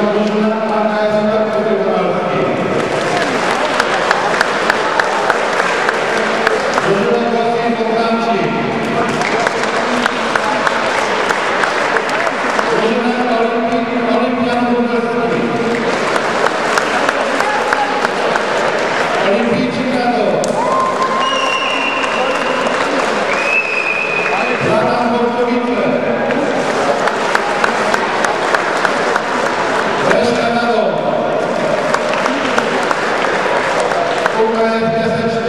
Senhor, ajuda a paz. Junta de Administración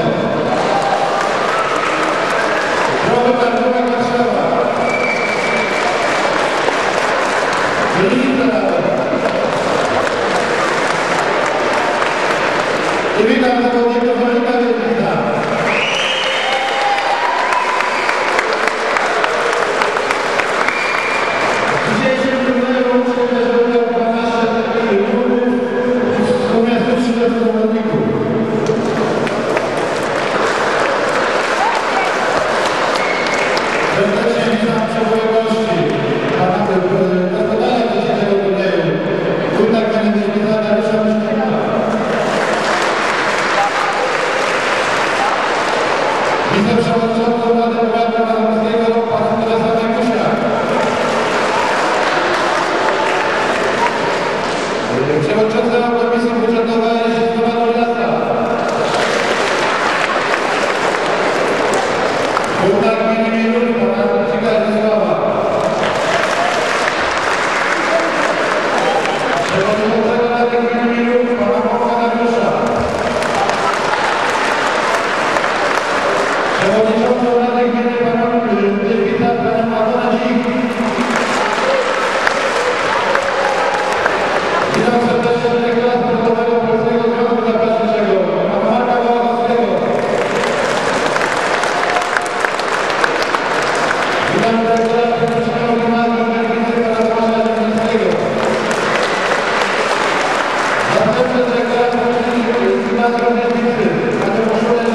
Dudane, Dudane,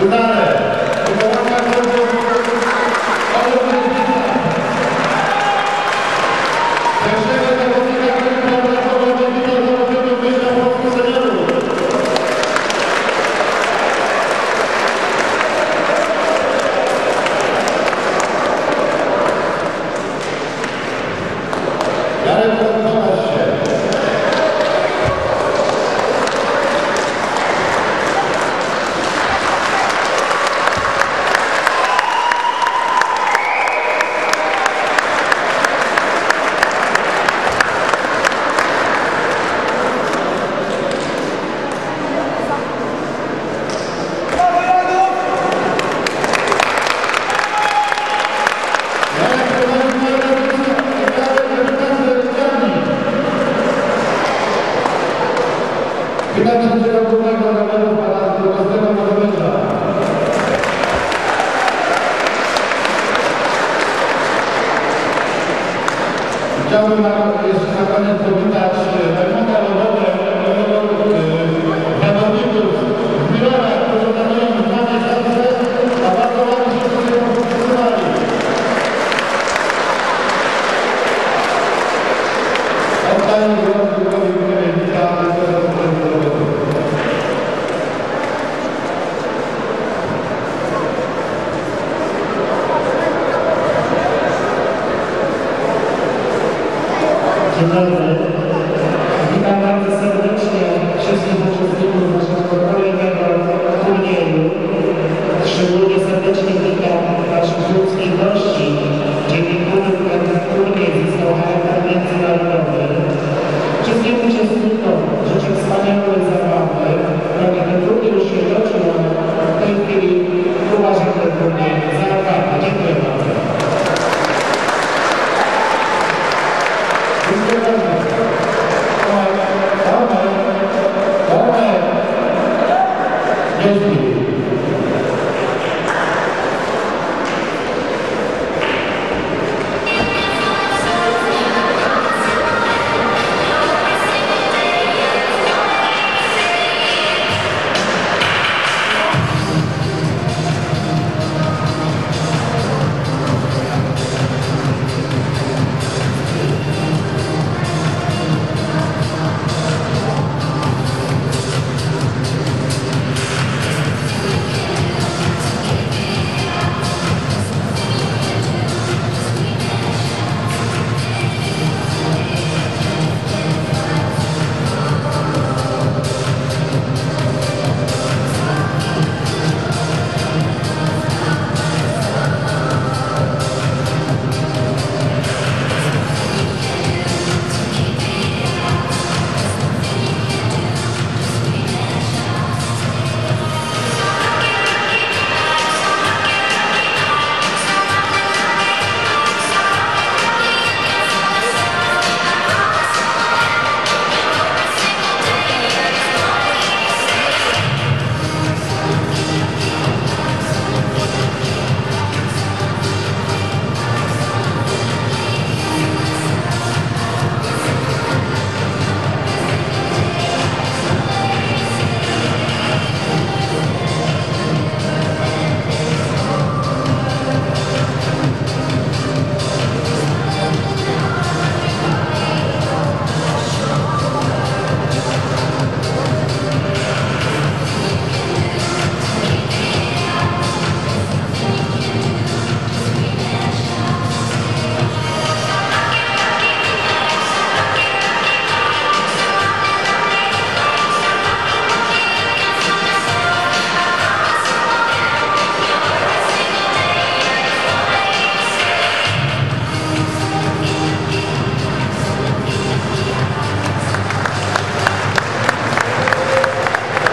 Dudane, Dudane, Chciałbym na, jeszcze na koniec powitać Rajmunda e, Lodowe, e, zawodników z Birowa, którzy zadają w naszej szance, a bardzo ładnie się tutaj podpisywali. Oddaję